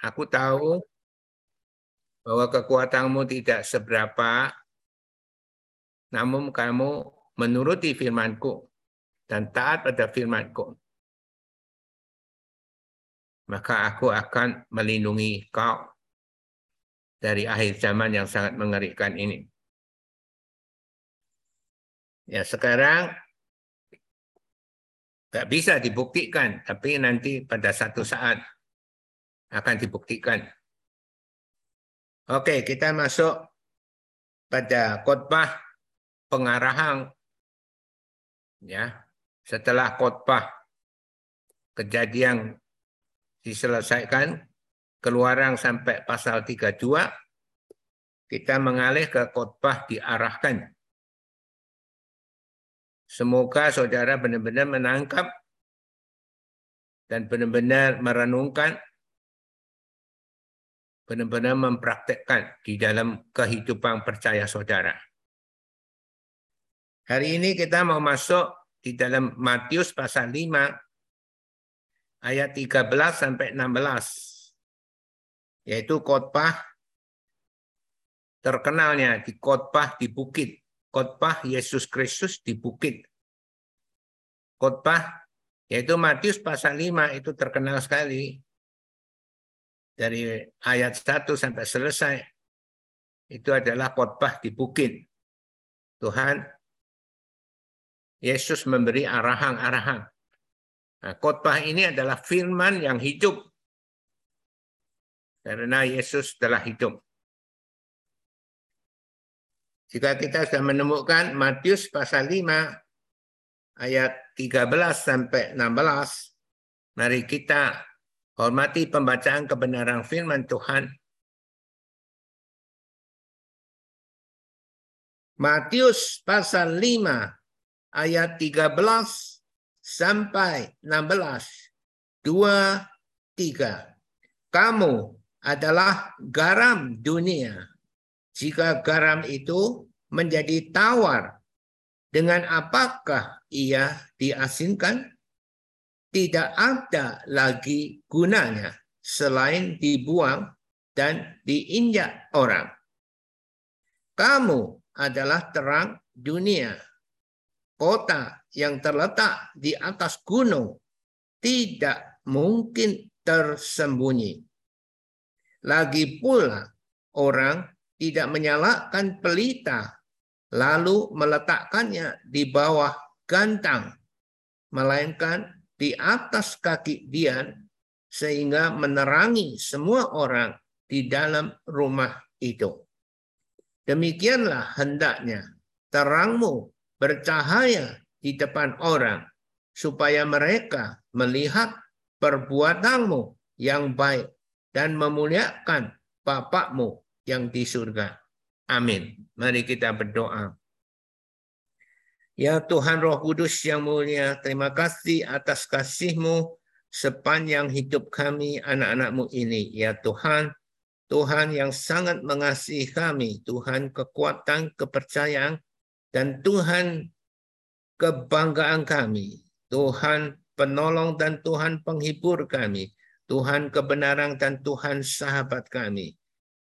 Aku tahu bahwa kekuatanmu tidak seberapa, namun kamu menuruti firmanku dan taat pada firmanku. Maka aku akan melindungi kau dari akhir zaman yang sangat mengerikan ini. Ya sekarang nggak bisa dibuktikan, tapi nanti pada satu saat akan dibuktikan. Oke, kita masuk pada khotbah pengarahan ya setelah khotbah kejadian diselesaikan keluaran sampai pasal 32 kita mengalih ke khotbah diarahkan semoga saudara benar-benar menangkap dan benar-benar merenungkan benar-benar mempraktekkan di dalam kehidupan percaya saudara. Hari ini kita mau masuk di dalam Matius pasal 5 ayat 13 sampai 16 yaitu khotbah terkenalnya di khotbah di bukit, khotbah Yesus Kristus di bukit. Khotbah yaitu Matius pasal 5 itu terkenal sekali dari ayat 1 sampai selesai itu adalah khotbah di bukit. Tuhan Yesus memberi arahan-arahan. Nah, khotbah ini adalah firman yang hidup. Karena Yesus telah hidup. Jika kita sudah menemukan Matius pasal 5 ayat 13 sampai 16, mari kita Hormati pembacaan kebenaran firman Tuhan. Matius pasal 5 ayat 13 sampai 16. Dua, tiga. Kamu adalah garam dunia. Jika garam itu menjadi tawar, dengan apakah ia diasinkan? Tidak ada lagi gunanya selain dibuang dan diinjak orang. Kamu adalah terang dunia. Kota yang terletak di atas gunung tidak mungkin tersembunyi. Lagi pula orang tidak menyalakan pelita lalu meletakkannya di bawah gantang, melainkan di atas kaki Dian sehingga menerangi semua orang di dalam rumah itu. Demikianlah hendaknya terangmu bercahaya di depan orang supaya mereka melihat perbuatanmu yang baik dan memuliakan Bapakmu yang di surga. Amin. Mari kita berdoa. Ya Tuhan Roh Kudus yang mulia, terima kasih atas kasih-Mu sepanjang hidup kami anak-anak-Mu ini. Ya Tuhan, Tuhan yang sangat mengasihi kami, Tuhan kekuatan, kepercayaan, dan Tuhan kebanggaan kami. Tuhan penolong dan Tuhan penghibur kami. Tuhan kebenaran dan Tuhan sahabat kami.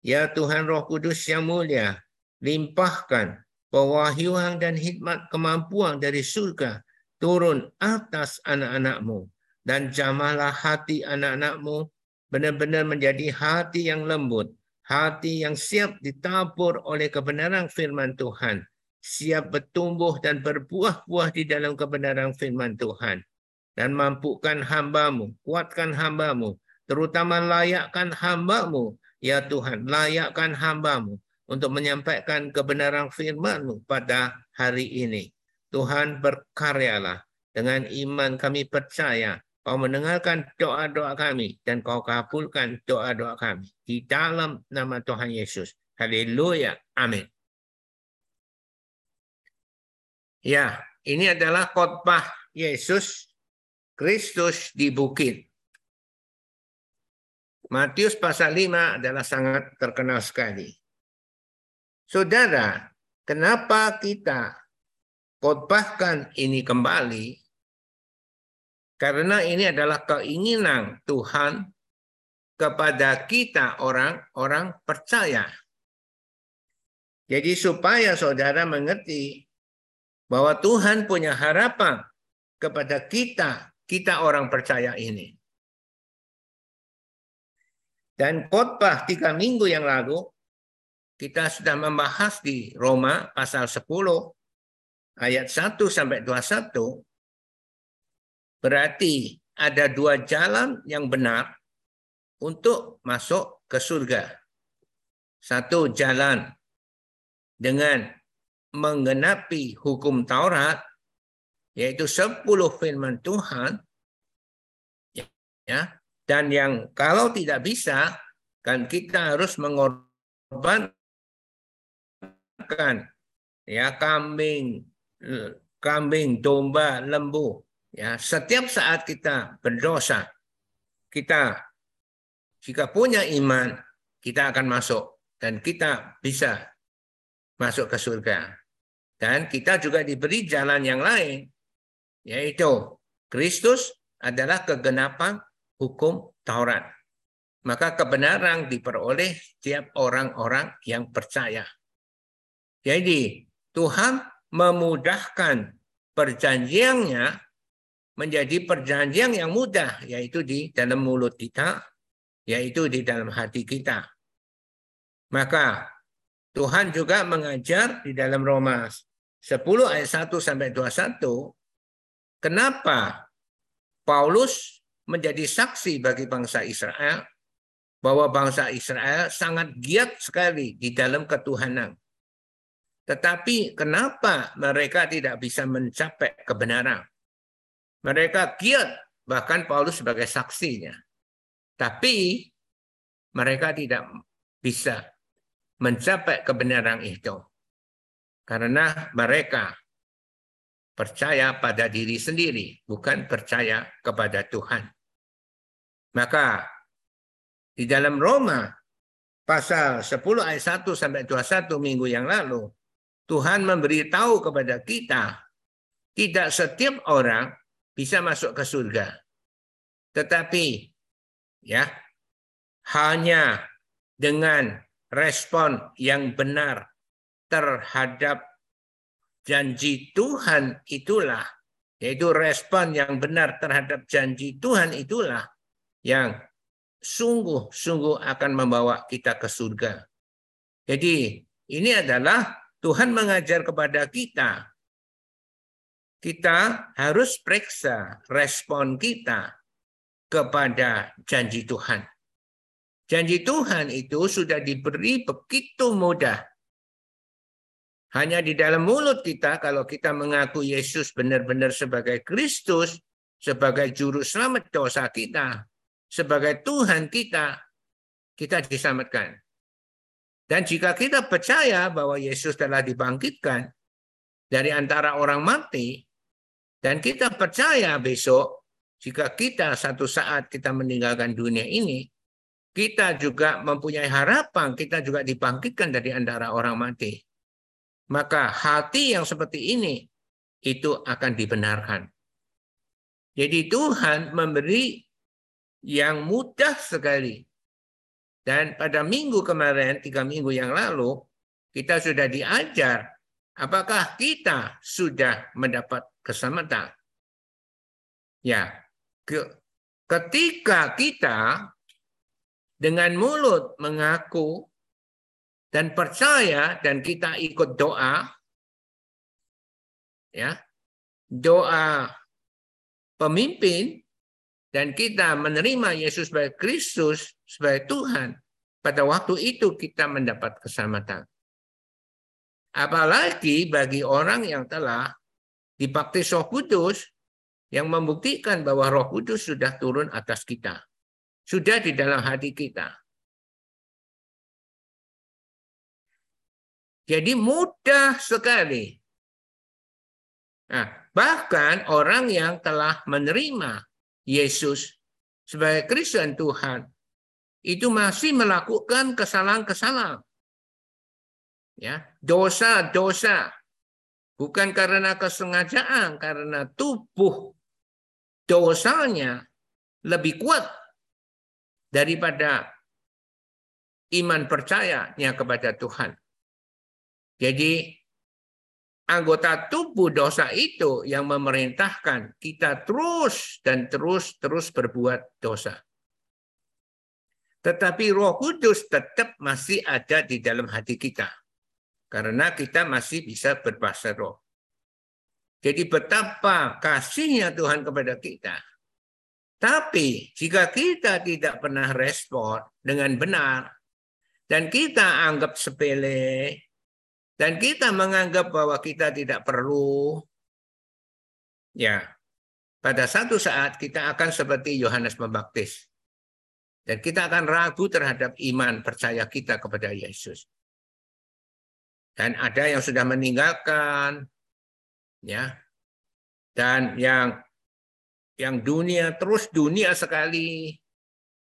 Ya Tuhan Roh Kudus yang mulia, limpahkan pewahyuan dan hikmat kemampuan dari surga turun atas anak-anakmu. Dan jamalah hati anak-anakmu benar-benar menjadi hati yang lembut, hati yang siap ditabur oleh kebenaran firman Tuhan, siap bertumbuh dan berbuah-buah di dalam kebenaran firman Tuhan. Dan mampukan hambamu, kuatkan hambamu, terutama layakkan hambamu, ya Tuhan, layakkan hambamu untuk menyampaikan kebenaran firman-Mu pada hari ini. Tuhan berkaryalah dengan iman kami percaya Kau mendengarkan doa-doa kami dan Kau kabulkan doa-doa kami di dalam nama Tuhan Yesus. Haleluya. Amin. Ya, ini adalah khotbah Yesus Kristus di bukit. Matius pasal 5 adalah sangat terkenal sekali. Saudara, kenapa kita khotbahkan ini kembali? Karena ini adalah keinginan Tuhan, kepada kita orang-orang percaya. Jadi supaya saudara mengerti bahwa Tuhan punya harapan kepada kita, kita orang percaya ini. Dan khotbah tiga minggu yang lalu, kita sudah membahas di Roma pasal 10, ayat 1 sampai 21, berarti ada dua jalan yang benar untuk masuk ke surga. Satu jalan dengan menggenapi hukum Taurat, yaitu sepuluh firman Tuhan, ya, dan yang kalau tidak bisa, kan kita harus mengorbankan ya kambing, kambing, domba, lembu. Ya, setiap saat kita berdosa, kita jika punya iman, kita akan masuk dan kita bisa masuk ke surga. Dan kita juga diberi jalan yang lain, yaitu Kristus adalah kegenapan hukum Taurat. Maka kebenaran diperoleh setiap orang-orang yang percaya. Jadi Tuhan memudahkan perjanjiannya menjadi perjanjian yang mudah, yaitu di dalam mulut kita, yaitu di dalam hati kita. Maka Tuhan juga mengajar di dalam Roma 10 ayat 1 sampai 21 kenapa Paulus menjadi saksi bagi bangsa Israel bahwa bangsa Israel sangat giat sekali di dalam ketuhanan. Tetapi kenapa mereka tidak bisa mencapai kebenaran? Mereka giat, bahkan Paulus sebagai saksinya. Tapi mereka tidak bisa mencapai kebenaran itu. Karena mereka percaya pada diri sendiri, bukan percaya kepada Tuhan. Maka di dalam Roma pasal 10 ayat 1 sampai 21 minggu yang lalu, Tuhan memberitahu kepada kita, tidak setiap orang bisa masuk ke surga. Tetapi ya hanya dengan respon yang benar terhadap janji Tuhan itulah, yaitu respon yang benar terhadap janji Tuhan itulah yang sungguh-sungguh akan membawa kita ke surga. Jadi ini adalah Tuhan mengajar kepada kita. Kita harus periksa respon kita kepada janji Tuhan. Janji Tuhan itu sudah diberi begitu mudah. Hanya di dalam mulut kita, kalau kita mengaku Yesus benar-benar sebagai Kristus, sebagai juru selamat dosa kita, sebagai Tuhan kita, kita diselamatkan. Dan jika kita percaya bahwa Yesus telah dibangkitkan dari antara orang mati, dan kita percaya besok, jika kita satu saat kita meninggalkan dunia ini, kita juga mempunyai harapan, kita juga dibangkitkan dari antara orang mati. Maka hati yang seperti ini itu akan dibenarkan. Jadi Tuhan memberi yang mudah sekali. Dan pada minggu kemarin, tiga minggu yang lalu, kita sudah diajar apakah kita sudah mendapat keselamatan. Ya, ketika kita dengan mulut mengaku dan percaya dan kita ikut doa ya doa pemimpin dan kita menerima Yesus sebagai Kristus sebagai Tuhan pada waktu itu kita mendapat keselamatan apalagi bagi orang yang telah dibaptis Roh Kudus yang membuktikan bahwa Roh Kudus sudah turun atas kita sudah di dalam hati kita. Jadi mudah sekali. Nah, bahkan orang yang telah menerima Yesus sebagai Kristen Tuhan itu masih melakukan kesalahan-kesalahan. Ya, dosa-dosa bukan karena kesengajaan, karena tubuh dosanya lebih kuat daripada iman percayanya kepada Tuhan. Jadi anggota tubuh dosa itu yang memerintahkan kita terus dan terus terus berbuat dosa. Tetapi Roh Kudus tetap masih ada di dalam hati kita. Karena kita masih bisa berbahasa roh. Jadi betapa kasihnya Tuhan kepada kita. Tapi jika kita tidak pernah respon dengan benar, dan kita anggap sepele, dan kita menganggap bahwa kita tidak perlu, ya, pada satu saat kita akan seperti Yohanes Pembaptis. Dan kita akan ragu terhadap iman percaya kita kepada Yesus. Dan ada yang sudah meninggalkan, ya, dan yang yang dunia terus dunia sekali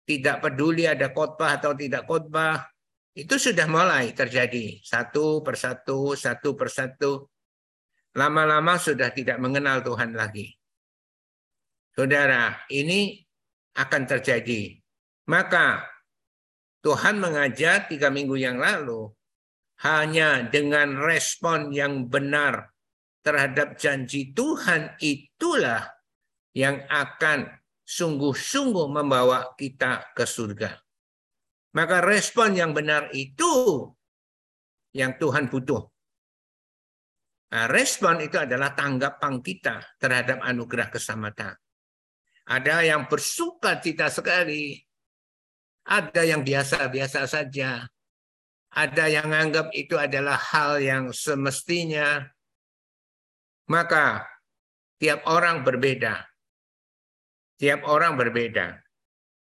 tidak peduli ada khotbah atau tidak khotbah itu sudah mulai terjadi satu persatu, satu persatu. Lama-lama sudah tidak mengenal Tuhan lagi. Saudara, ini akan terjadi. Maka Tuhan mengajar tiga minggu yang lalu hanya dengan respon yang benar terhadap janji Tuhan itulah yang akan sungguh-sungguh membawa kita ke surga. Maka respon yang benar itu yang Tuhan butuh. Nah, respon itu adalah tanggapan kita terhadap anugerah keselamatan. Ada yang bersuka cita sekali. Ada yang biasa-biasa saja. Ada yang anggap itu adalah hal yang semestinya. Maka tiap orang berbeda. Tiap orang berbeda.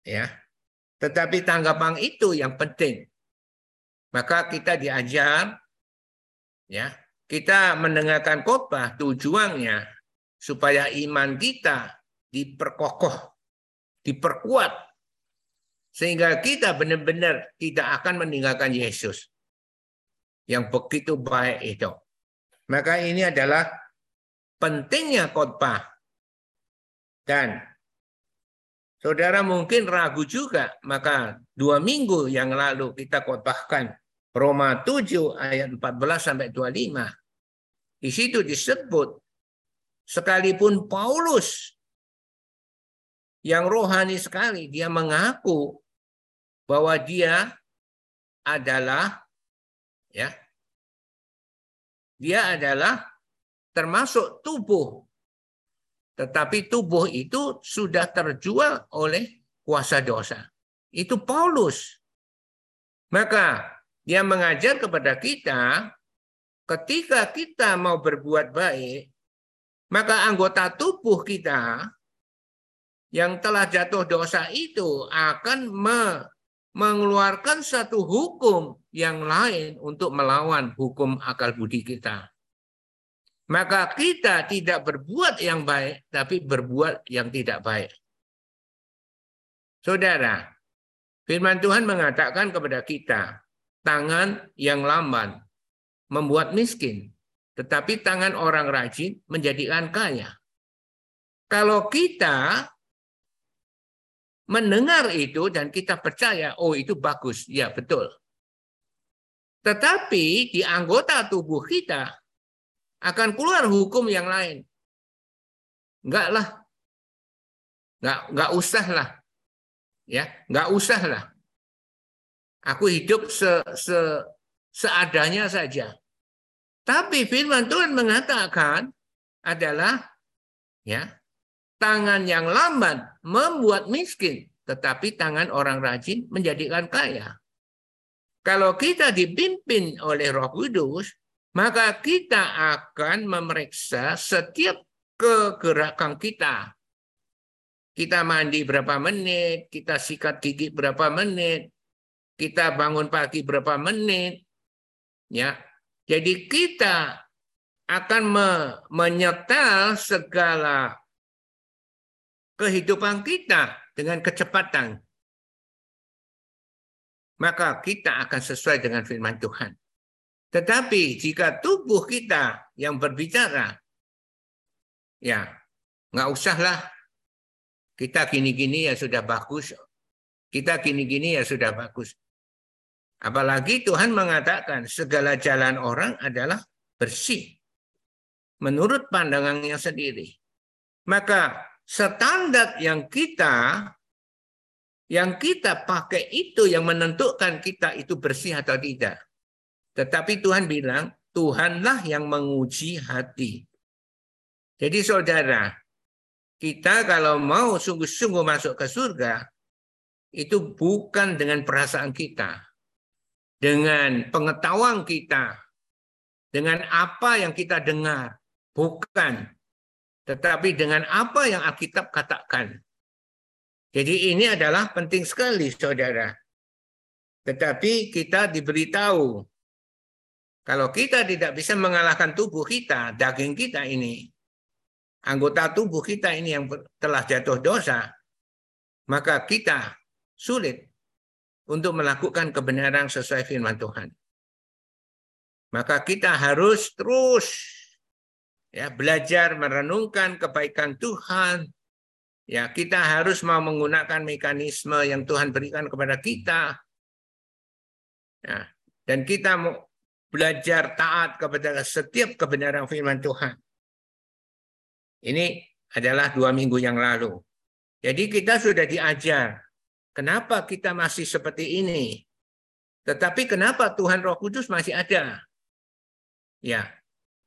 Ya. Tetapi tanggapan itu yang penting. Maka kita diajar, ya, kita mendengarkan khotbah tujuannya supaya iman kita diperkokoh, diperkuat, sehingga kita benar-benar tidak akan meninggalkan Yesus yang begitu baik itu. Maka ini adalah pentingnya khotbah dan Saudara mungkin ragu juga, maka dua minggu yang lalu kita khotbahkan Roma 7 ayat 14 sampai 25. Di situ disebut sekalipun Paulus yang rohani sekali dia mengaku bahwa dia adalah ya dia adalah termasuk tubuh tetapi tubuh itu sudah terjual oleh kuasa dosa. Itu Paulus. Maka dia mengajar kepada kita, ketika kita mau berbuat baik, maka anggota tubuh kita yang telah jatuh dosa itu akan me mengeluarkan satu hukum yang lain untuk melawan hukum akal budi kita. Maka kita tidak berbuat yang baik, tapi berbuat yang tidak baik. Saudara, firman Tuhan mengatakan kepada kita, tangan yang lamban membuat miskin, tetapi tangan orang rajin menjadikan kaya. Kalau kita mendengar itu dan kita percaya, oh itu bagus, ya betul. Tetapi di anggota tubuh kita akan keluar hukum yang lain. Enggak lah. Enggak, enggak usah lah. Ya, enggak usah lah. Aku hidup se, se, seadanya saja. Tapi firman Tuhan mengatakan adalah ya tangan yang lamban membuat miskin, tetapi tangan orang rajin menjadikan kaya. Kalau kita dipimpin oleh Roh Kudus, maka kita akan memeriksa setiap kegerakan kita. Kita mandi berapa menit, kita sikat gigi berapa menit, kita bangun pagi berapa menit. Ya. Jadi kita akan me menyetel segala kehidupan kita dengan kecepatan. Maka kita akan sesuai dengan firman Tuhan. Tetapi jika tubuh kita yang berbicara, ya nggak usahlah kita gini-gini ya sudah bagus. kita gini-gini ya sudah bagus. Apalagi Tuhan mengatakan segala jalan orang adalah bersih. Menurut pandangannya sendiri. Maka standar yang kita yang kita pakai itu yang menentukan kita itu bersih atau tidak. Tetapi Tuhan bilang, Tuhanlah yang menguji hati. Jadi saudara, kita kalau mau sungguh-sungguh masuk ke surga, itu bukan dengan perasaan kita, dengan pengetahuan kita, dengan apa yang kita dengar, bukan. Tetapi dengan apa yang Alkitab katakan. Jadi ini adalah penting sekali, saudara. Tetapi kita diberitahu, kalau kita tidak bisa mengalahkan tubuh kita, daging kita ini, anggota tubuh kita ini yang telah jatuh dosa, maka kita sulit untuk melakukan kebenaran sesuai firman Tuhan. Maka kita harus terus ya belajar merenungkan kebaikan Tuhan, Ya, kita harus mau menggunakan mekanisme yang Tuhan berikan kepada kita. Ya, dan kita belajar taat kepada setiap kebenaran firman Tuhan. Ini adalah dua minggu yang lalu. Jadi kita sudah diajar. Kenapa kita masih seperti ini? Tetapi kenapa Tuhan Roh Kudus masih ada? Ya,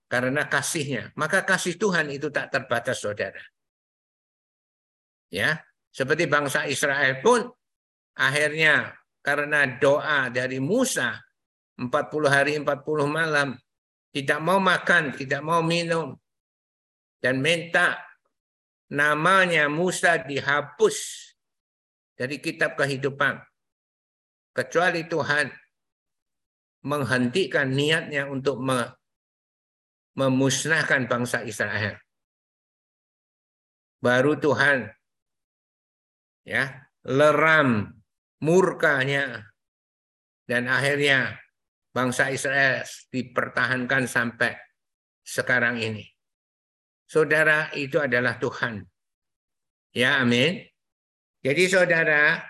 karena kasihnya. Maka kasih Tuhan itu tak terbatas, saudara. Ya, seperti bangsa Israel pun akhirnya karena doa dari Musa 40 hari 40 malam. Tidak mau makan, tidak mau minum. Dan minta namanya Musa dihapus dari kitab kehidupan. Kecuali Tuhan menghentikan niatnya untuk memusnahkan bangsa Israel. Baru Tuhan ya leram murkanya. Dan akhirnya bangsa Israel dipertahankan sampai sekarang ini. Saudara, itu adalah Tuhan. Ya, amin. Jadi saudara,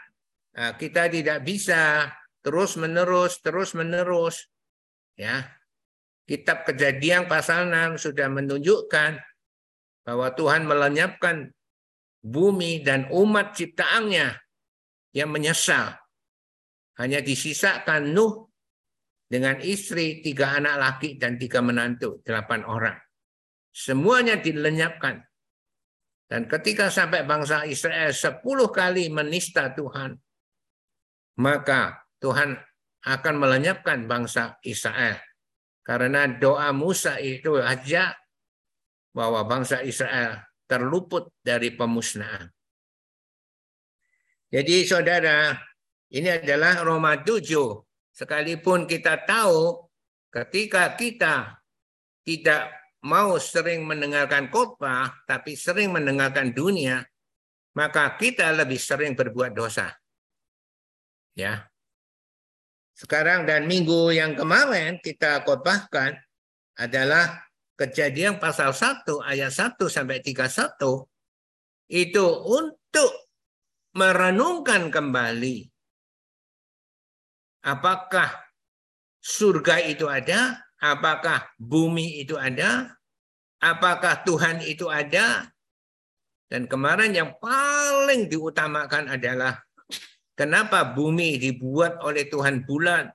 eh, kita tidak bisa terus-menerus, terus-menerus. Ya, Kitab Kejadian pasal 6 sudah menunjukkan bahwa Tuhan melenyapkan bumi dan umat ciptaannya yang menyesal. Hanya disisakan Nuh dengan istri, tiga anak laki dan tiga menantu, delapan orang. Semuanya dilenyapkan. Dan ketika sampai bangsa Israel sepuluh kali menista Tuhan, maka Tuhan akan melenyapkan bangsa Israel. Karena doa Musa itu aja bahwa bangsa Israel terluput dari pemusnahan. Jadi saudara, ini adalah Roma 7. Sekalipun kita tahu ketika kita tidak mau sering mendengarkan khotbah, tapi sering mendengarkan dunia, maka kita lebih sering berbuat dosa. Ya. Sekarang dan minggu yang kemarin kita khotbahkan adalah Kejadian pasal 1 ayat 1 sampai 31 itu untuk merenungkan kembali apakah surga itu ada, apakah bumi itu ada, apakah Tuhan itu ada. Dan kemarin yang paling diutamakan adalah kenapa bumi dibuat oleh Tuhan bulan.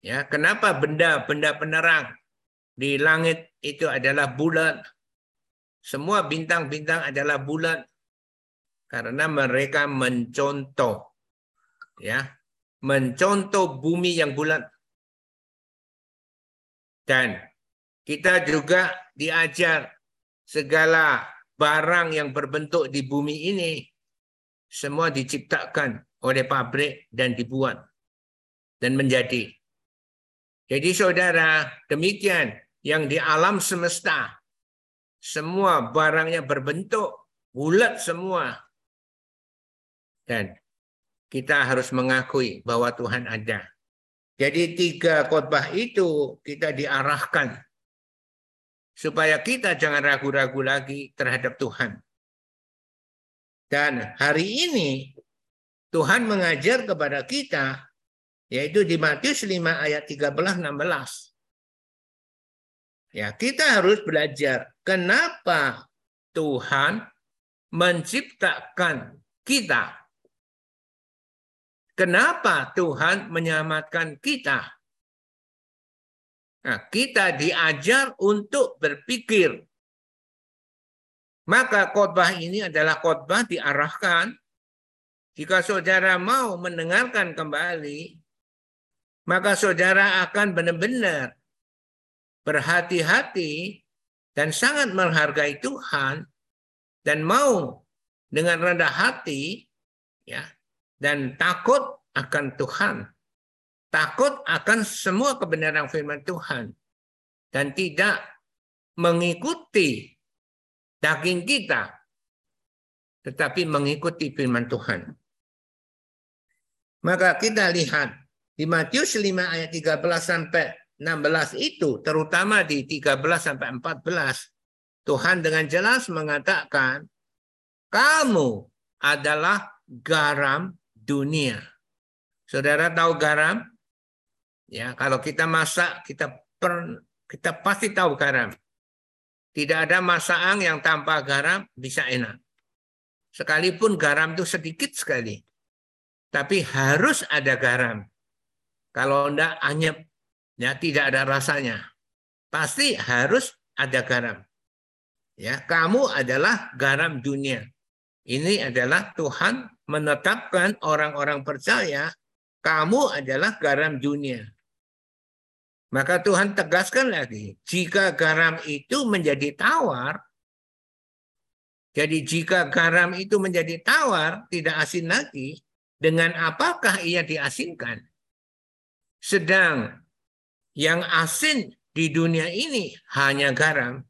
Ya, kenapa benda-benda penerang di langit itu adalah bulan. Semua bintang-bintang adalah bulan karena mereka mencontoh ya, mencontoh bumi yang bulat. Dan kita juga diajar segala barang yang berbentuk di bumi ini semua diciptakan oleh pabrik dan dibuat dan menjadi. Jadi saudara, demikian yang di alam semesta. Semua barangnya berbentuk bulat semua. Dan kita harus mengakui bahwa Tuhan ada. Jadi tiga khotbah itu kita diarahkan supaya kita jangan ragu-ragu lagi terhadap Tuhan. Dan hari ini Tuhan mengajar kepada kita yaitu di Matius 5 ayat 13 16. Ya, kita harus belajar kenapa Tuhan menciptakan kita. Kenapa Tuhan menyelamatkan kita? Nah, kita diajar untuk berpikir. Maka khotbah ini adalah khotbah diarahkan jika saudara mau mendengarkan kembali, maka saudara akan benar-benar berhati-hati dan sangat menghargai Tuhan dan mau dengan rendah hati ya dan takut akan Tuhan. Takut akan semua kebenaran firman Tuhan dan tidak mengikuti daging kita tetapi mengikuti firman Tuhan. Maka kita lihat di Matius 5 ayat 13 sampai 16 itu terutama di 13 sampai 14 Tuhan dengan jelas mengatakan, kamu adalah garam dunia. Saudara tahu garam? Ya, kalau kita masak, kita per, kita pasti tahu garam. Tidak ada masakan yang tanpa garam bisa enak. Sekalipun garam itu sedikit sekali. Tapi harus ada garam. Kalau enggak anyep, ya tidak ada rasanya. Pasti harus ada garam. Ya, kamu adalah garam dunia. Ini adalah Tuhan menetapkan orang-orang percaya kamu adalah garam dunia. Maka Tuhan tegaskan lagi, jika garam itu menjadi tawar, jadi jika garam itu menjadi tawar, tidak asin lagi, dengan apakah ia diasinkan? Sedang yang asin di dunia ini hanya garam.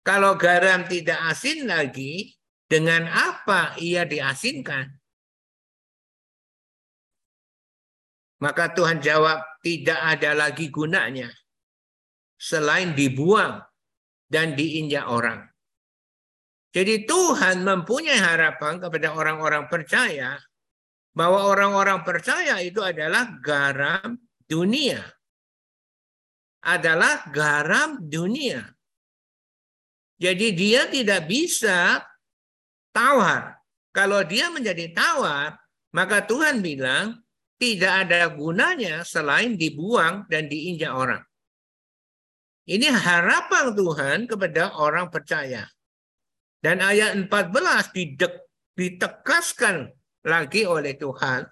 Kalau garam tidak asin lagi, dengan apa ia diasinkan? Maka Tuhan jawab, tidak ada lagi gunanya selain dibuang dan diinjak orang. Jadi Tuhan mempunyai harapan kepada orang-orang percaya bahwa orang-orang percaya itu adalah garam dunia. Adalah garam dunia. Jadi dia tidak bisa tawar. Kalau dia menjadi tawar, maka Tuhan bilang tidak ada gunanya selain dibuang dan diinjak orang. Ini harapan Tuhan kepada orang percaya. Dan ayat 14 ditekaskan lagi oleh Tuhan.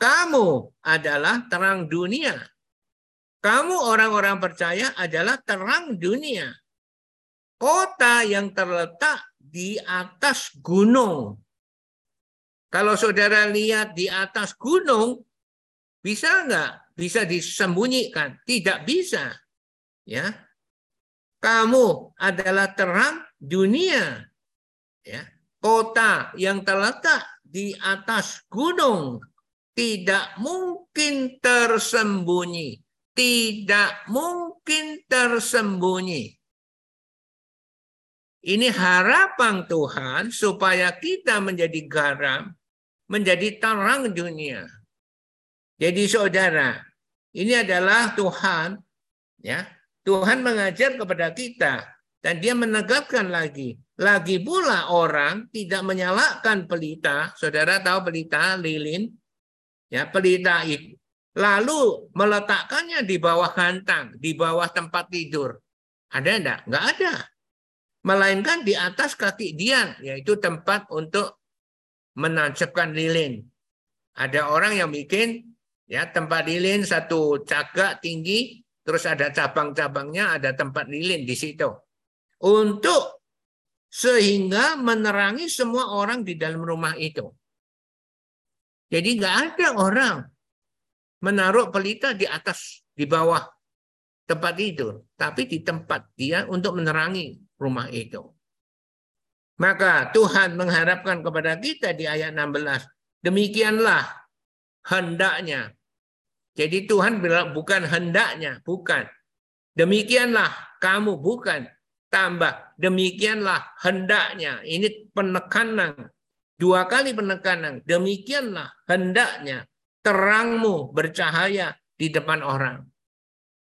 Kamu adalah terang dunia. Kamu orang-orang percaya adalah terang dunia kota yang terletak di atas gunung. Kalau saudara lihat di atas gunung, bisa nggak? Bisa disembunyikan? Tidak bisa. Ya, kamu adalah terang dunia. Ya, kota yang terletak di atas gunung tidak mungkin tersembunyi. Tidak mungkin tersembunyi. Ini harapan Tuhan supaya kita menjadi garam, menjadi terang dunia. Jadi saudara, ini adalah Tuhan, ya. Tuhan mengajar kepada kita dan dia menegakkan lagi. Lagi pula orang tidak menyalakan pelita. Saudara tahu pelita lilin? Ya, pelita itu. Lalu meletakkannya di bawah kantang, di bawah tempat tidur. Ada enggak? Enggak ada melainkan di atas kaki dia, yaitu tempat untuk menancapkan lilin. Ada orang yang bikin ya tempat lilin satu cagak tinggi, terus ada cabang-cabangnya, ada tempat lilin di situ. Untuk sehingga menerangi semua orang di dalam rumah itu. Jadi nggak ada orang menaruh pelita di atas, di bawah tempat tidur, tapi di tempat dia untuk menerangi rumah itu. Maka Tuhan mengharapkan kepada kita di ayat 16, demikianlah hendaknya. Jadi Tuhan bilang bukan hendaknya, bukan. Demikianlah kamu bukan tambah demikianlah hendaknya. Ini penekanan Dua kali penekanan. Demikianlah hendaknya terangmu bercahaya di depan orang.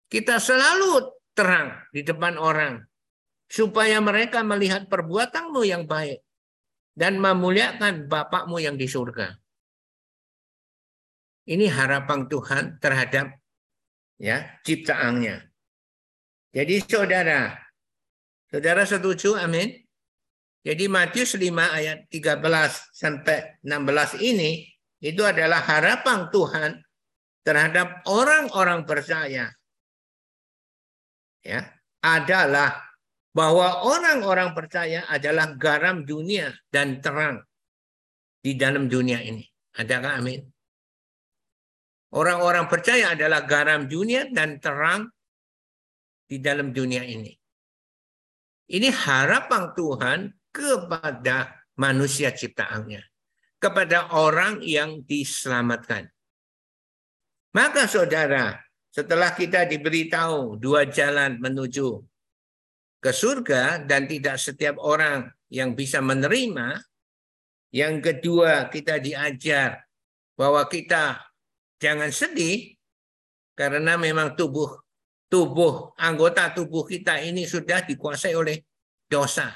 Kita selalu terang di depan orang. Supaya mereka melihat perbuatanmu yang baik. Dan memuliakan Bapakmu yang di surga. Ini harapan Tuhan terhadap ya ciptaannya. Jadi saudara, saudara setuju? Amin. Jadi Matius 5 ayat 13 sampai 16 ini itu adalah harapan Tuhan terhadap orang-orang percaya. Ya, adalah bahwa orang-orang percaya adalah garam dunia dan terang di dalam dunia ini. Adakah amin? Orang-orang percaya adalah garam dunia dan terang di dalam dunia ini. Ini harapan Tuhan kepada manusia ciptaannya. Kepada orang yang diselamatkan. Maka saudara, setelah kita diberitahu dua jalan menuju ke surga dan tidak setiap orang yang bisa menerima, yang kedua kita diajar bahwa kita jangan sedih karena memang tubuh tubuh anggota tubuh kita ini sudah dikuasai oleh dosa.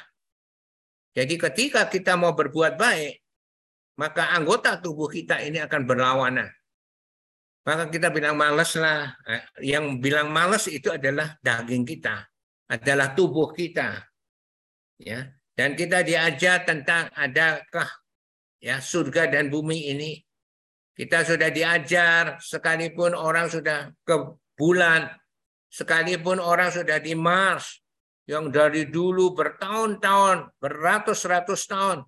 Jadi ketika kita mau berbuat baik, maka anggota tubuh kita ini akan berlawanan. Maka kita bilang males lah. Eh, yang bilang males itu adalah daging kita, adalah tubuh kita. Ya, dan kita diajar tentang adakah ya surga dan bumi ini. Kita sudah diajar sekalipun orang sudah ke bulan, sekalipun orang sudah di Mars, yang dari dulu bertahun-tahun, beratus-ratus tahun,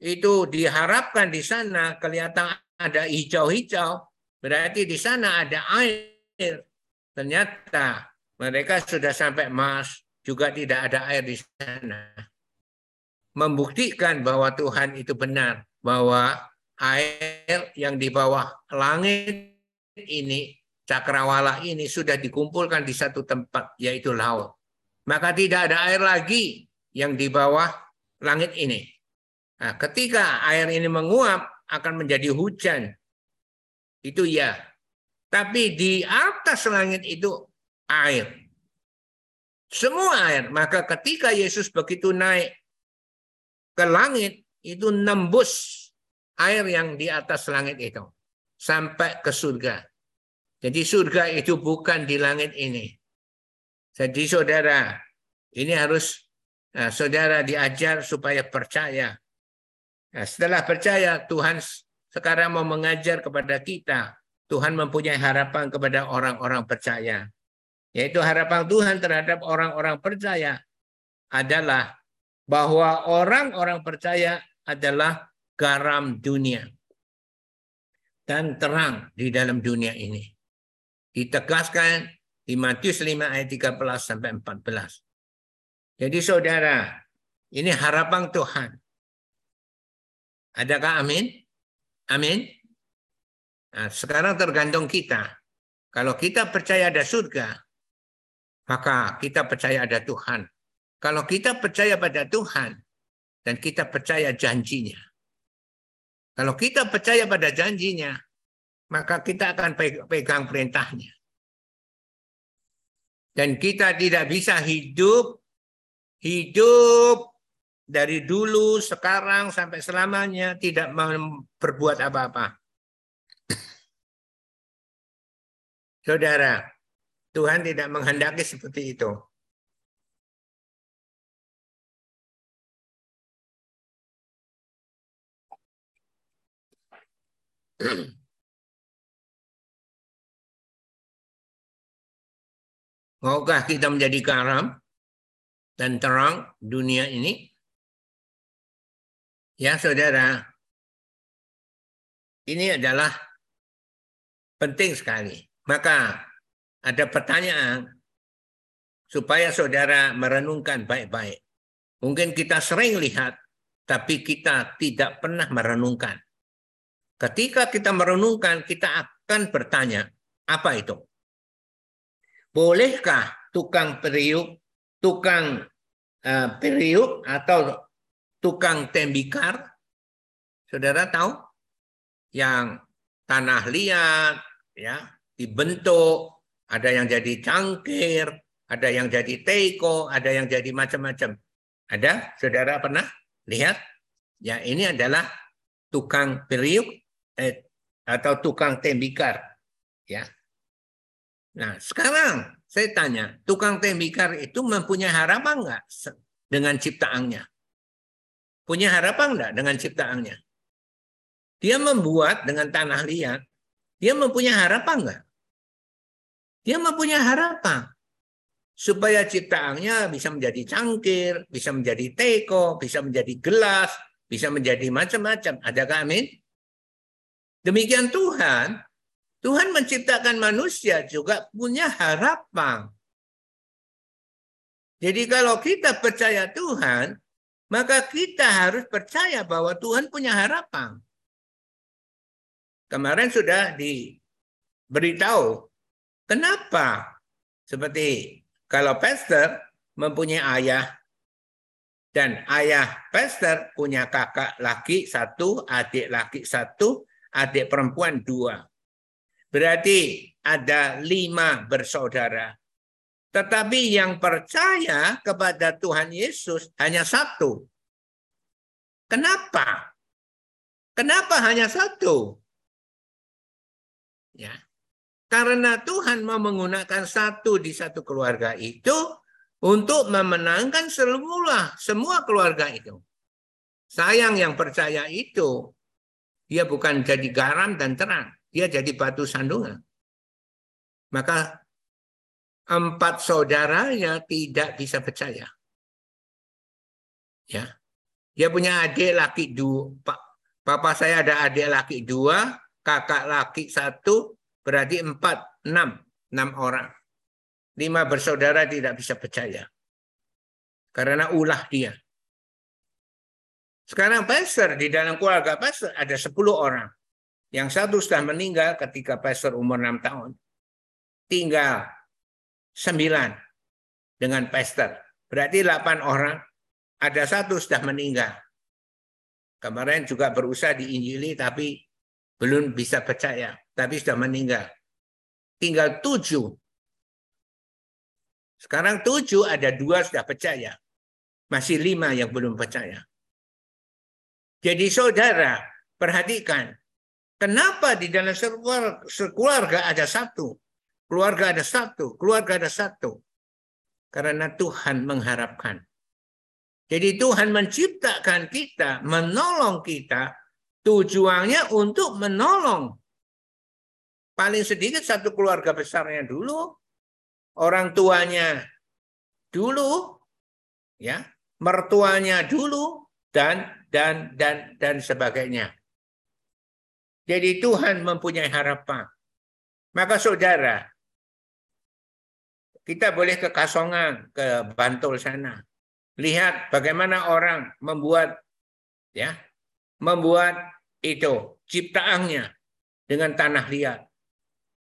itu diharapkan di sana kelihatan ada hijau-hijau, berarti di sana ada air. Ternyata mereka sudah sampai Mars, juga tidak ada air di sana. Membuktikan bahwa Tuhan itu benar, bahwa air yang di bawah langit ini, cakrawala ini sudah dikumpulkan di satu tempat, yaitu laut maka tidak ada air lagi yang di bawah langit ini. Nah, ketika air ini menguap akan menjadi hujan. Itu ya. Tapi di atas langit itu air. Semua air. Maka ketika Yesus begitu naik ke langit, itu nembus air yang di atas langit itu. Sampai ke surga. Jadi surga itu bukan di langit ini. Jadi saudara, ini harus nah, saudara diajar supaya percaya. Nah, setelah percaya, Tuhan sekarang mau mengajar kepada kita. Tuhan mempunyai harapan kepada orang-orang percaya. Yaitu harapan Tuhan terhadap orang-orang percaya adalah bahwa orang-orang percaya adalah garam dunia dan terang di dalam dunia ini. Ditegaskan di Matius 5 ayat 13 sampai 14. Jadi saudara, ini harapan Tuhan. Adakah amin? Amin. Nah, sekarang tergantung kita. Kalau kita percaya ada surga, maka kita percaya ada Tuhan. Kalau kita percaya pada Tuhan dan kita percaya janjinya. Kalau kita percaya pada janjinya, maka kita akan pegang perintahnya. Dan kita tidak bisa hidup hidup dari dulu, sekarang sampai selamanya tidak berbuat apa-apa. Saudara, Tuhan tidak menghendaki seperti itu. Maukah kita menjadi garam dan terang dunia ini? Ya saudara, ini adalah penting sekali. Maka ada pertanyaan supaya saudara merenungkan baik-baik. Mungkin kita sering lihat, tapi kita tidak pernah merenungkan. Ketika kita merenungkan, kita akan bertanya, apa itu? bolehkah tukang periuk, tukang uh, periuk atau tukang tembikar Saudara tahu yang tanah liat ya dibentuk, ada yang jadi cangkir, ada yang jadi teko, ada yang jadi macam-macam. Ada? Saudara pernah lihat? Ya, ini adalah tukang periuk eh, atau tukang tembikar. Ya. Nah, sekarang saya tanya, tukang tembikar itu mempunyai harapan enggak dengan ciptaannya? Punya harapan enggak dengan ciptaannya? Dia membuat dengan tanah liat, dia mempunyai harapan enggak? Dia mempunyai harapan supaya ciptaannya bisa menjadi cangkir, bisa menjadi teko, bisa menjadi gelas, bisa menjadi macam-macam. Adakah amin? Demikian Tuhan, Tuhan menciptakan manusia juga punya harapan. Jadi kalau kita percaya Tuhan, maka kita harus percaya bahwa Tuhan punya harapan. Kemarin sudah diberitahu kenapa seperti kalau pastor mempunyai ayah dan ayah pastor punya kakak laki satu, adik laki satu, adik perempuan dua. Berarti ada lima bersaudara. Tetapi yang percaya kepada Tuhan Yesus hanya satu. Kenapa? Kenapa hanya satu? Ya. Karena Tuhan mau menggunakan satu di satu keluarga itu untuk memenangkan semua semua keluarga itu. Sayang yang percaya itu dia bukan jadi garam dan terang, dia jadi batu sandungan. Maka empat saudaranya tidak bisa percaya. Ya. Dia punya adik laki dua. Papa saya ada adik laki dua, kakak laki satu, berarti empat, enam, enam orang. Lima bersaudara tidak bisa percaya. Karena ulah dia. Sekarang pastor di dalam keluarga pastor ada sepuluh orang. Yang satu sudah meninggal ketika pastor umur enam tahun. Tinggal sembilan dengan pastor. Berarti delapan orang. Ada satu sudah meninggal. Kemarin juga berusaha diinjili tapi belum bisa percaya, tapi sudah meninggal. Tinggal tujuh. Sekarang tujuh, ada dua sudah percaya. Masih lima yang belum percaya. Jadi saudara, perhatikan. Kenapa di dalam sekeluarga ada satu? Keluarga ada satu, keluarga ada satu. Karena Tuhan mengharapkan. Jadi Tuhan menciptakan kita, menolong kita Tujuannya untuk menolong. Paling sedikit satu keluarga besarnya dulu, orang tuanya dulu, ya, mertuanya dulu, dan dan dan dan sebagainya. Jadi Tuhan mempunyai harapan. Maka saudara, kita boleh ke Kasongan, ke Bantul sana. Lihat bagaimana orang membuat ya membuat itu ciptaannya dengan tanah liat.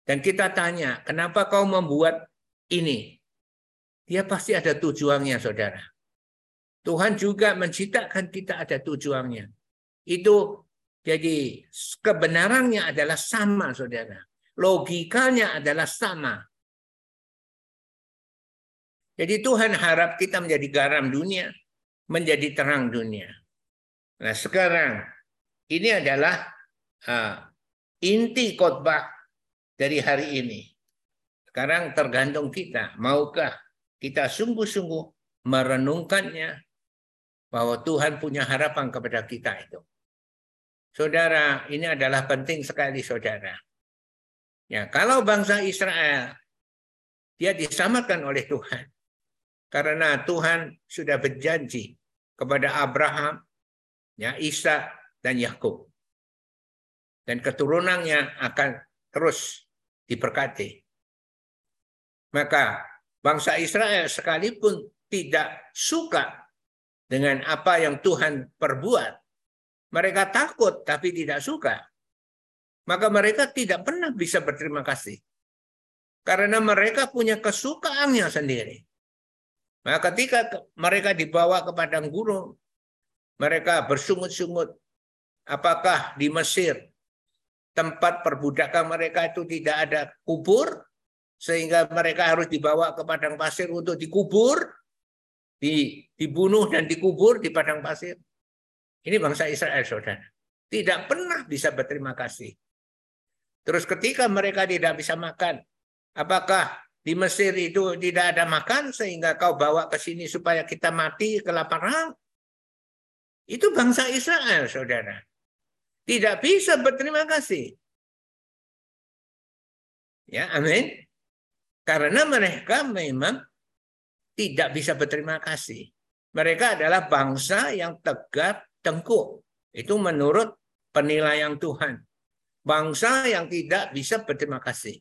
Dan kita tanya, kenapa kau membuat ini? Dia pasti ada tujuannya, saudara. Tuhan juga menciptakan kita ada tujuannya. Itu jadi kebenarannya adalah sama, saudara. Logikanya adalah sama. Jadi Tuhan harap kita menjadi garam dunia, menjadi terang dunia. Nah sekarang ini adalah inti khotbah dari hari ini. Sekarang tergantung kita, maukah kita sungguh-sungguh merenungkannya bahwa Tuhan punya harapan kepada kita itu. Saudara, ini adalah penting sekali saudara. Ya, kalau bangsa Israel dia diselamatkan oleh Tuhan. Karena Tuhan sudah berjanji kepada Abraham, ya Isa dan Yakub. Dan keturunannya akan terus diberkati. Maka bangsa Israel sekalipun tidak suka dengan apa yang Tuhan perbuat, mereka takut tapi tidak suka. Maka mereka tidak pernah bisa berterima kasih. Karena mereka punya kesukaannya sendiri. Maka ketika mereka dibawa ke padang gurun, mereka bersungut-sungut Apakah di Mesir tempat perbudakan mereka itu tidak ada kubur sehingga mereka harus dibawa ke padang pasir untuk dikubur, dibunuh dan dikubur di padang pasir? Ini bangsa Israel, saudara. Tidak pernah bisa berterima kasih. Terus ketika mereka tidak bisa makan, apakah di Mesir itu tidak ada makan sehingga kau bawa ke sini supaya kita mati kelaparan. Itu bangsa Israel, saudara. Tidak bisa berterima kasih. Ya, amin. Karena mereka memang tidak bisa berterima kasih. Mereka adalah bangsa yang tegak tengkuk. Itu menurut penilaian Tuhan. Bangsa yang tidak bisa berterima kasih.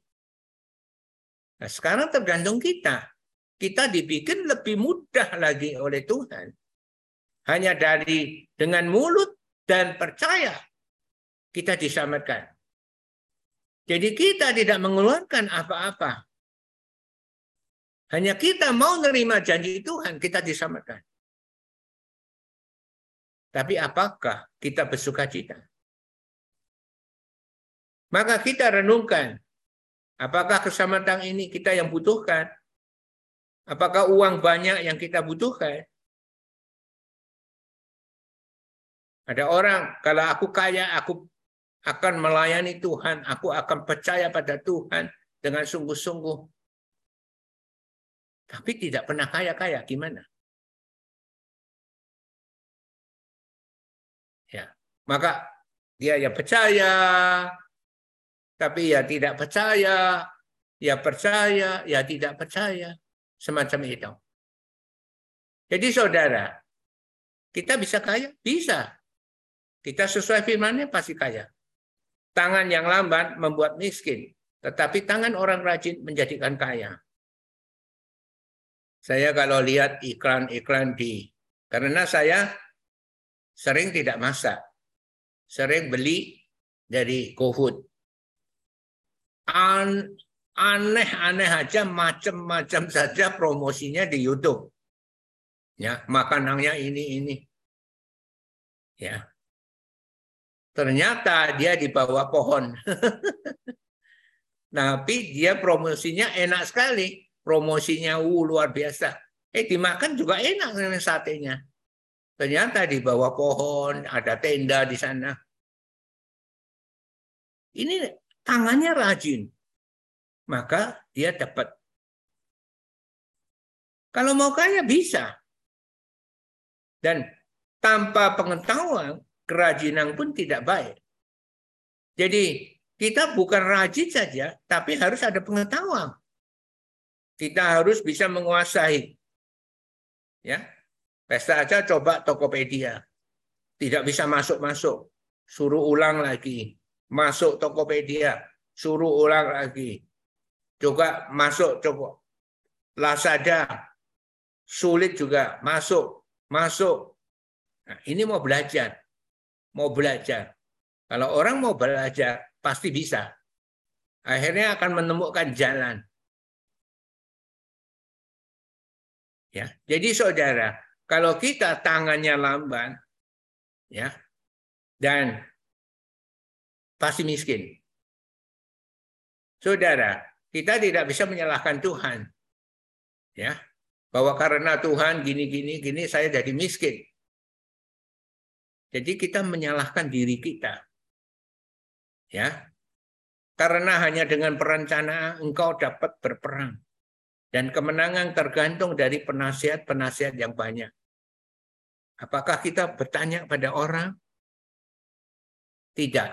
Nah, sekarang tergantung kita. Kita dibikin lebih mudah lagi oleh Tuhan. Hanya dari dengan mulut dan percaya kita diselamatkan. Jadi kita tidak mengeluarkan apa-apa. Hanya kita mau nerima janji Tuhan, kita diselamatkan. Tapi apakah kita bersuka cita? Maka kita renungkan Apakah keselamatan ini kita yang butuhkan? Apakah uang banyak yang kita butuhkan? Ada orang, kalau aku kaya, aku akan melayani Tuhan, aku akan percaya pada Tuhan dengan sungguh-sungguh. Tapi tidak pernah kaya-kaya, gimana? Ya, maka dia yang percaya, tapi ya tidak percaya, ya percaya, ya tidak percaya, semacam itu. Jadi saudara, kita bisa kaya? Bisa. Kita sesuai firmannya pasti kaya. Tangan yang lambat membuat miskin, tetapi tangan orang rajin menjadikan kaya. Saya kalau lihat iklan-iklan di, karena saya sering tidak masak, sering beli dari GoFood an aneh-aneh aja macam-macam saja promosinya di YouTube. Ya, makanannya ini ini. Ya. Ternyata dia di bawah pohon. Tapi dia promosinya enak sekali. Promosinya uh, luar biasa. Eh dimakan juga enak dengan satenya. Ternyata di bawah pohon ada tenda di sana. Ini tangannya rajin, maka dia dapat. Kalau mau kaya bisa. Dan tanpa pengetahuan, kerajinan pun tidak baik. Jadi kita bukan rajin saja, tapi harus ada pengetahuan. Kita harus bisa menguasai. Ya, pesta aja coba Tokopedia. Tidak bisa masuk-masuk. Suruh ulang lagi masuk Tokopedia, suruh ulang lagi. Juga masuk coba Lazada, sulit juga masuk, masuk. Nah, ini mau belajar, mau belajar. Kalau orang mau belajar, pasti bisa. Akhirnya akan menemukan jalan. Ya, jadi saudara, kalau kita tangannya lamban, ya, dan pasti miskin. Saudara, kita tidak bisa menyalahkan Tuhan. Ya, bahwa karena Tuhan gini gini gini saya jadi miskin. Jadi kita menyalahkan diri kita. Ya. Karena hanya dengan perencanaan engkau dapat berperang. Dan kemenangan tergantung dari penasihat-penasihat yang banyak. Apakah kita bertanya pada orang? Tidak.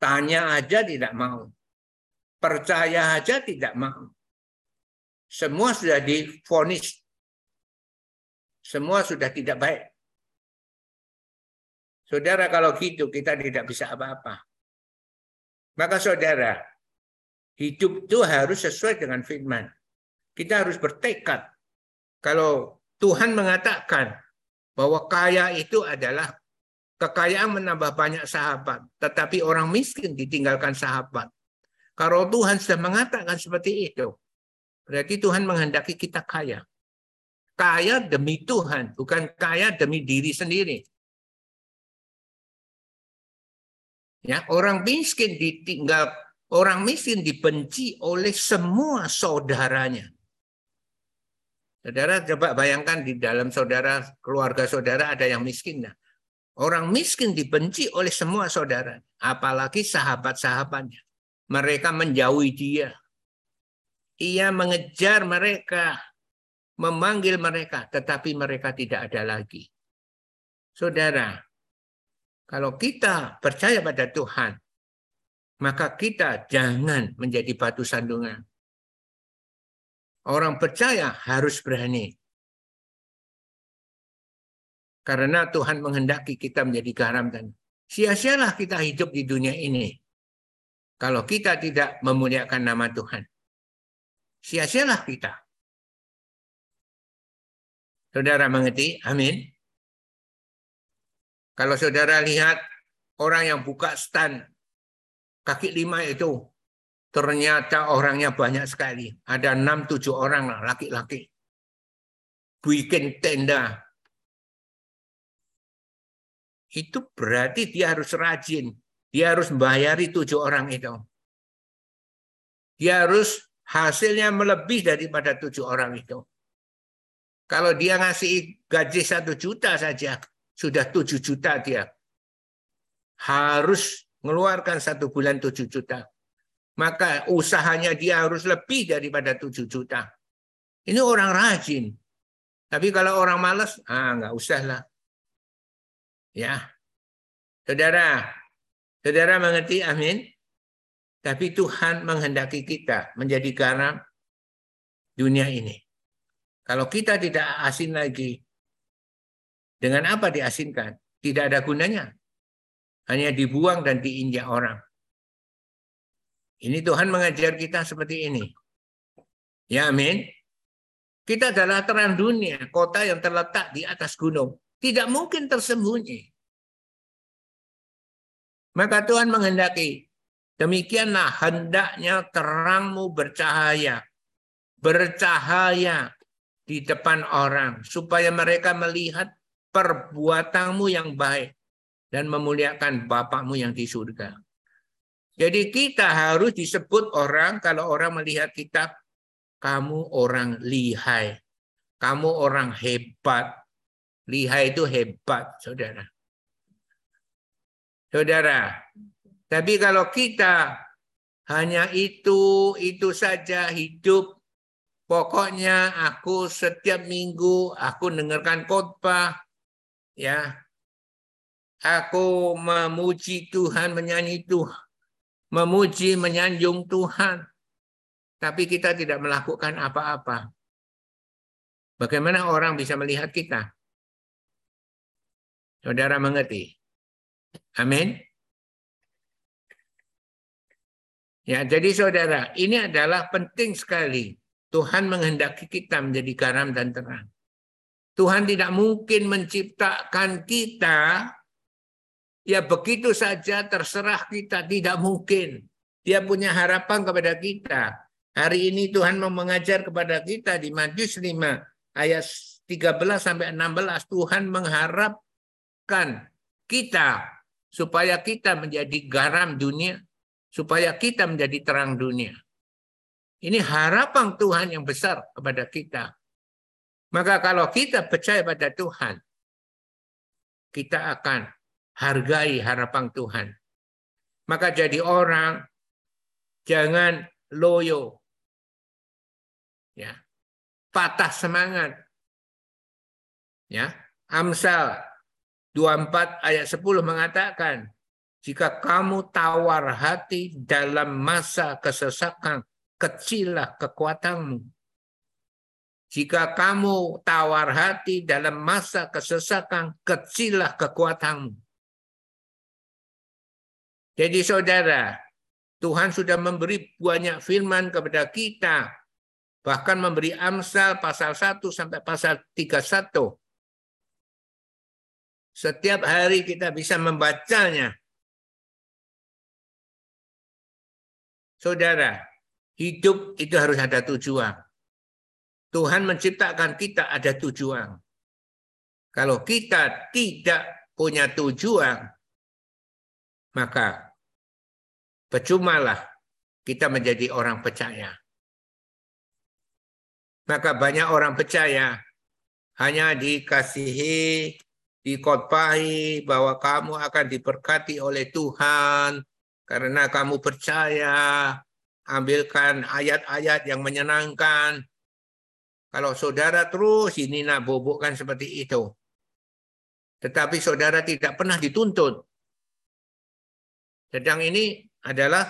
Tanya aja tidak mau. Percaya aja tidak mau. Semua sudah difonis. Semua sudah tidak baik. Saudara kalau gitu kita tidak bisa apa-apa. Maka saudara, hidup itu harus sesuai dengan firman. Kita harus bertekad. Kalau Tuhan mengatakan bahwa kaya itu adalah Kekayaan menambah banyak sahabat, tetapi orang miskin ditinggalkan sahabat. Kalau Tuhan sudah mengatakan seperti itu, berarti Tuhan menghendaki kita kaya. Kaya demi Tuhan, bukan kaya demi diri sendiri. Ya, orang miskin ditinggal, orang miskin dibenci oleh semua saudaranya. Saudara coba bayangkan di dalam saudara, keluarga saudara ada yang miskin. Nah, orang miskin dibenci oleh semua saudara, apalagi sahabat-sahabatnya. Mereka menjauhi dia. Ia mengejar mereka, memanggil mereka, tetapi mereka tidak ada lagi. Saudara, kalau kita percaya pada Tuhan, maka kita jangan menjadi batu sandungan. Orang percaya harus berani. Karena Tuhan menghendaki kita menjadi garam dan sia-sialah kita hidup di dunia ini. Kalau kita tidak memuliakan nama Tuhan. Sia-sialah kita. Saudara mengerti? Amin. Kalau saudara lihat orang yang buka stand kaki lima itu, ternyata orangnya banyak sekali. Ada enam tujuh orang laki-laki. Bikin tenda. Itu berarti dia harus rajin. Dia harus membayari tujuh orang itu. Dia harus hasilnya melebih daripada tujuh orang itu. Kalau dia ngasih gaji satu juta saja, sudah 7 juta dia. Harus mengeluarkan satu bulan 7 juta. Maka usahanya dia harus lebih daripada 7 juta. Ini orang rajin. Tapi kalau orang malas, ah nggak usah lah. Ya. Saudara, saudara mengerti amin? Tapi Tuhan menghendaki kita menjadi garam dunia ini. Kalau kita tidak asin lagi, dengan apa diasinkan? Tidak ada gunanya. Hanya dibuang dan diinjak orang. Ini Tuhan mengajar kita seperti ini. Ya amin. Kita adalah terang dunia, kota yang terletak di atas gunung. Tidak mungkin tersembunyi. Maka Tuhan menghendaki, demikianlah hendaknya terangmu bercahaya. Bercahaya di depan orang. Supaya mereka melihat perbuatanmu yang baik dan memuliakan Bapakmu yang di surga. Jadi kita harus disebut orang kalau orang melihat kita, kamu orang lihai, kamu orang hebat. Lihai itu hebat, saudara. Saudara, tapi kalau kita hanya itu, itu saja hidup. Pokoknya aku setiap minggu aku dengarkan khotbah, ya. Aku memuji Tuhan menyanyi Tuhan. Memuji menyanjung Tuhan. Tapi kita tidak melakukan apa-apa. Bagaimana orang bisa melihat kita? Saudara mengerti? Amin. Ya jadi saudara ini adalah penting sekali. Tuhan menghendaki kita menjadi garam dan terang Tuhan tidak mungkin menciptakan kita ya begitu saja terserah kita tidak mungkin. Dia punya harapan kepada kita. Hari ini Tuhan mau mengajar kepada kita di Matius 5 ayat 13 sampai 16 Tuhan mengharapkan kita supaya kita menjadi garam dunia, supaya kita menjadi terang dunia. Ini harapan Tuhan yang besar kepada kita. Maka kalau kita percaya pada Tuhan, kita akan hargai harapan Tuhan. Maka jadi orang jangan loyo. Ya. Patah semangat. Ya. Amsal 24 ayat 10 mengatakan, jika kamu tawar hati dalam masa kesesakan, kecillah kekuatanmu. Jika kamu tawar hati dalam masa kesesakan, kecillah kekuatanmu. Jadi saudara, Tuhan sudah memberi banyak firman kepada kita. Bahkan memberi Amsal pasal 1 sampai pasal 31. Setiap hari kita bisa membacanya. Saudara, hidup itu harus ada tujuan. Tuhan menciptakan kita ada tujuan. Kalau kita tidak punya tujuan, maka percumalah kita menjadi orang percaya. Maka banyak orang percaya hanya dikasihi, dikotbahi bahwa kamu akan diberkati oleh Tuhan karena kamu percaya, ambilkan ayat-ayat yang menyenangkan. Kalau saudara terus ini nak bobokkan seperti itu. Tetapi saudara tidak pernah dituntut. Sedang ini adalah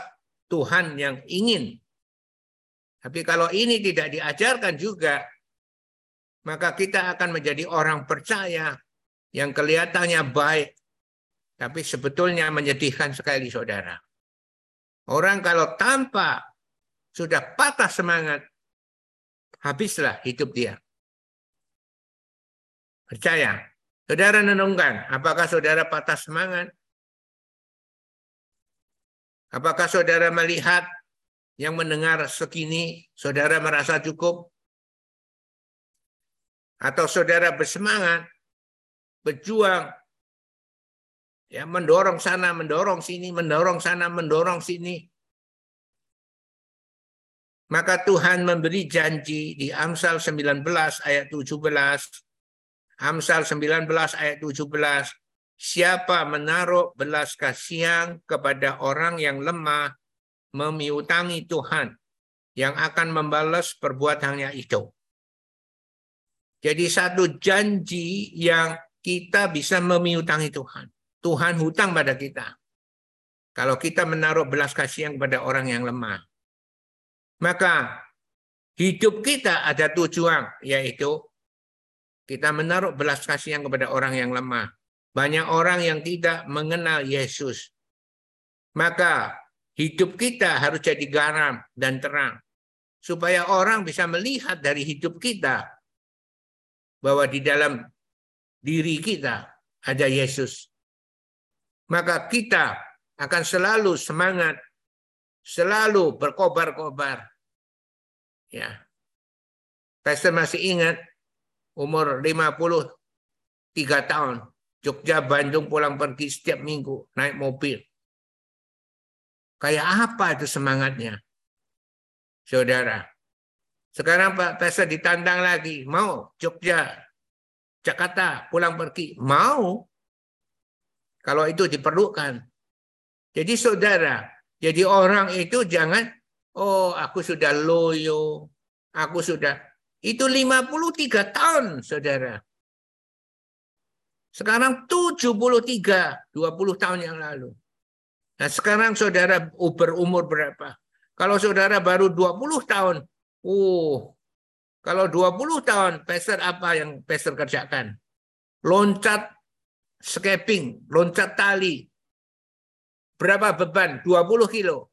Tuhan yang ingin tapi kalau ini tidak diajarkan juga, maka kita akan menjadi orang percaya yang kelihatannya baik, tapi sebetulnya menyedihkan sekali saudara. Orang kalau tanpa sudah patah semangat, habislah hidup dia. Percaya. Saudara nenungkan, apakah saudara patah semangat? Apakah saudara melihat yang mendengar sekini, saudara merasa cukup? Atau saudara bersemangat, berjuang, ya mendorong sana, mendorong sini, mendorong sana, mendorong sini. Maka Tuhan memberi janji di Amsal 19 ayat 17. Amsal 19 ayat 17. Siapa menaruh belas kasihan kepada orang yang lemah, memiutangi Tuhan yang akan membalas perbuatannya itu. Jadi satu janji yang kita bisa memiutangi Tuhan. Tuhan hutang pada kita. Kalau kita menaruh belas kasihan kepada orang yang lemah. Maka hidup kita ada tujuan, yaitu kita menaruh belas kasihan kepada orang yang lemah. Banyak orang yang tidak mengenal Yesus. Maka Hidup kita harus jadi garam dan terang. Supaya orang bisa melihat dari hidup kita bahwa di dalam diri kita ada Yesus. Maka kita akan selalu semangat, selalu berkobar-kobar. Ya. Pastor masih ingat umur 53 tahun, Jogja Bandung pulang pergi setiap minggu naik mobil. Kayak apa itu semangatnya? Saudara. Sekarang Pak Pesa ditantang lagi. Mau Jogja, Jakarta, pulang pergi. Mau. Kalau itu diperlukan. Jadi saudara, jadi orang itu jangan, oh aku sudah loyo, aku sudah, itu 53 tahun saudara. Sekarang 73, 20 tahun yang lalu. Nah sekarang saudara berumur berapa? Kalau saudara baru 20 tahun, uh, kalau 20 tahun, peser apa yang peser kerjakan? Loncat skipping, loncat tali. Berapa beban? 20 kilo.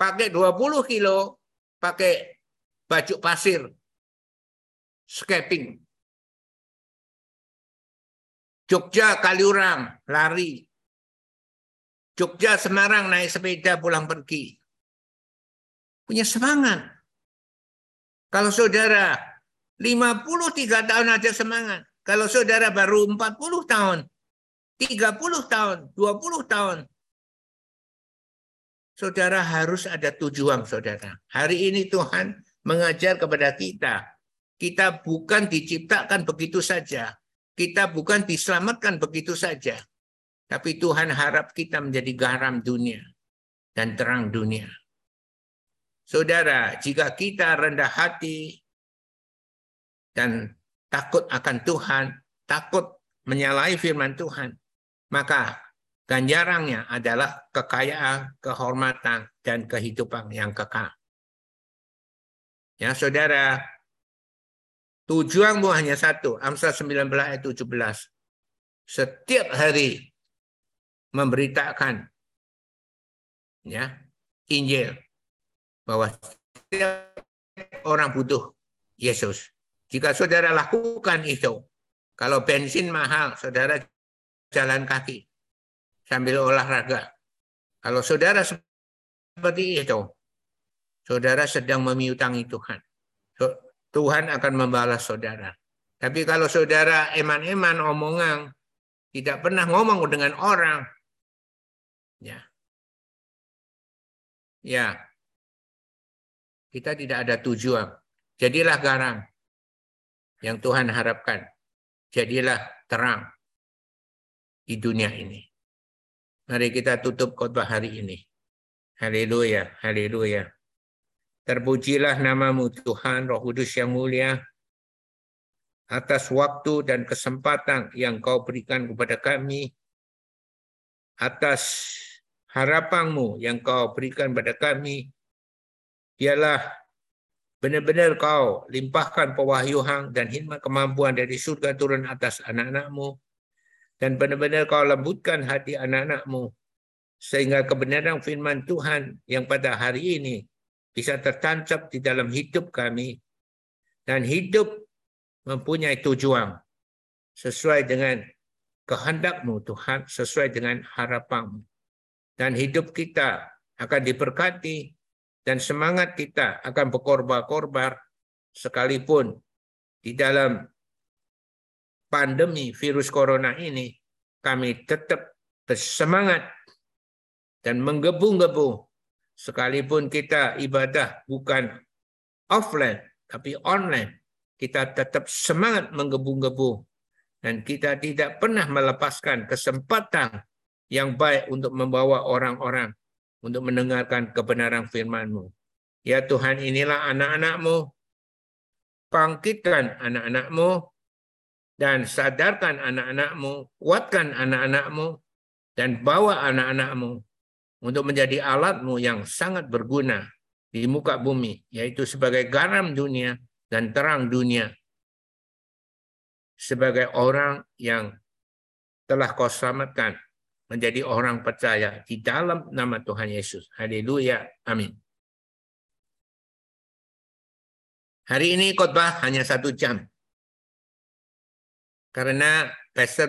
Pakai 20 kilo, pakai baju pasir. Skipping. Jogja Kaliurang, lari. Jogja, Semarang naik sepeda pulang pergi. Punya semangat. Kalau saudara 53 tahun aja semangat. Kalau saudara baru 40 tahun, 30 tahun, 20 tahun, saudara harus ada tujuan saudara. Hari ini Tuhan mengajar kepada kita. Kita bukan diciptakan begitu saja. Kita bukan diselamatkan begitu saja. Tapi Tuhan harap kita menjadi garam dunia dan terang dunia. Saudara, jika kita rendah hati dan takut akan Tuhan, takut menyalahi firman Tuhan, maka ganjarannya adalah kekayaan, kehormatan, dan kehidupan yang kekal. Ya, saudara, tujuanmu hanya satu, Amsal 19 ayat 17. Setiap hari memberitakan ya Injil bahwa setiap orang butuh Yesus. Jika saudara lakukan itu, kalau bensin mahal, saudara jalan kaki sambil olahraga. Kalau saudara seperti itu, saudara sedang memiutangi Tuhan. Tuhan akan membalas saudara. Tapi kalau saudara eman-eman omongan, tidak pernah ngomong dengan orang, Ya. Ya, kita tidak ada tujuan. Jadilah garam yang Tuhan harapkan. Jadilah terang di dunia ini. Mari kita tutup khotbah hari ini. Haleluya, haleluya. Terpujilah namamu Tuhan Roh Kudus yang mulia atas waktu dan kesempatan yang kau berikan kepada kami atas harapanmu yang kau berikan kepada kami ialah benar-benar kau limpahkan pewahyuhan dan hikmat kemampuan dari surga turun atas anak-anakmu dan benar-benar kau lembutkan hati anak-anakmu sehingga kebenaran firman Tuhan yang pada hari ini bisa tertancap di dalam hidup kami dan hidup mempunyai tujuan sesuai dengan kehendakmu Tuhan, sesuai dengan harapanmu. Dan hidup kita akan diberkati dan semangat kita akan berkorbar-korbar sekalipun di dalam pandemi virus corona ini kami tetap bersemangat dan menggebu-gebu sekalipun kita ibadah bukan offline tapi online kita tetap semangat menggebu-gebu dan kita tidak pernah melepaskan kesempatan yang baik untuk membawa orang-orang untuk mendengarkan kebenaran firman-Mu. Ya Tuhan, inilah anak-anak-Mu. Bangkitkan anak-anak-Mu dan sadarkan anak-anak-Mu, kuatkan anak-anak-Mu dan bawa anak-anak-Mu untuk menjadi alat-Mu yang sangat berguna di muka bumi, yaitu sebagai garam dunia dan terang dunia sebagai orang yang telah kau selamatkan menjadi orang percaya di dalam nama Tuhan Yesus. Haleluya. Amin. Hari ini khotbah hanya satu jam. Karena pastor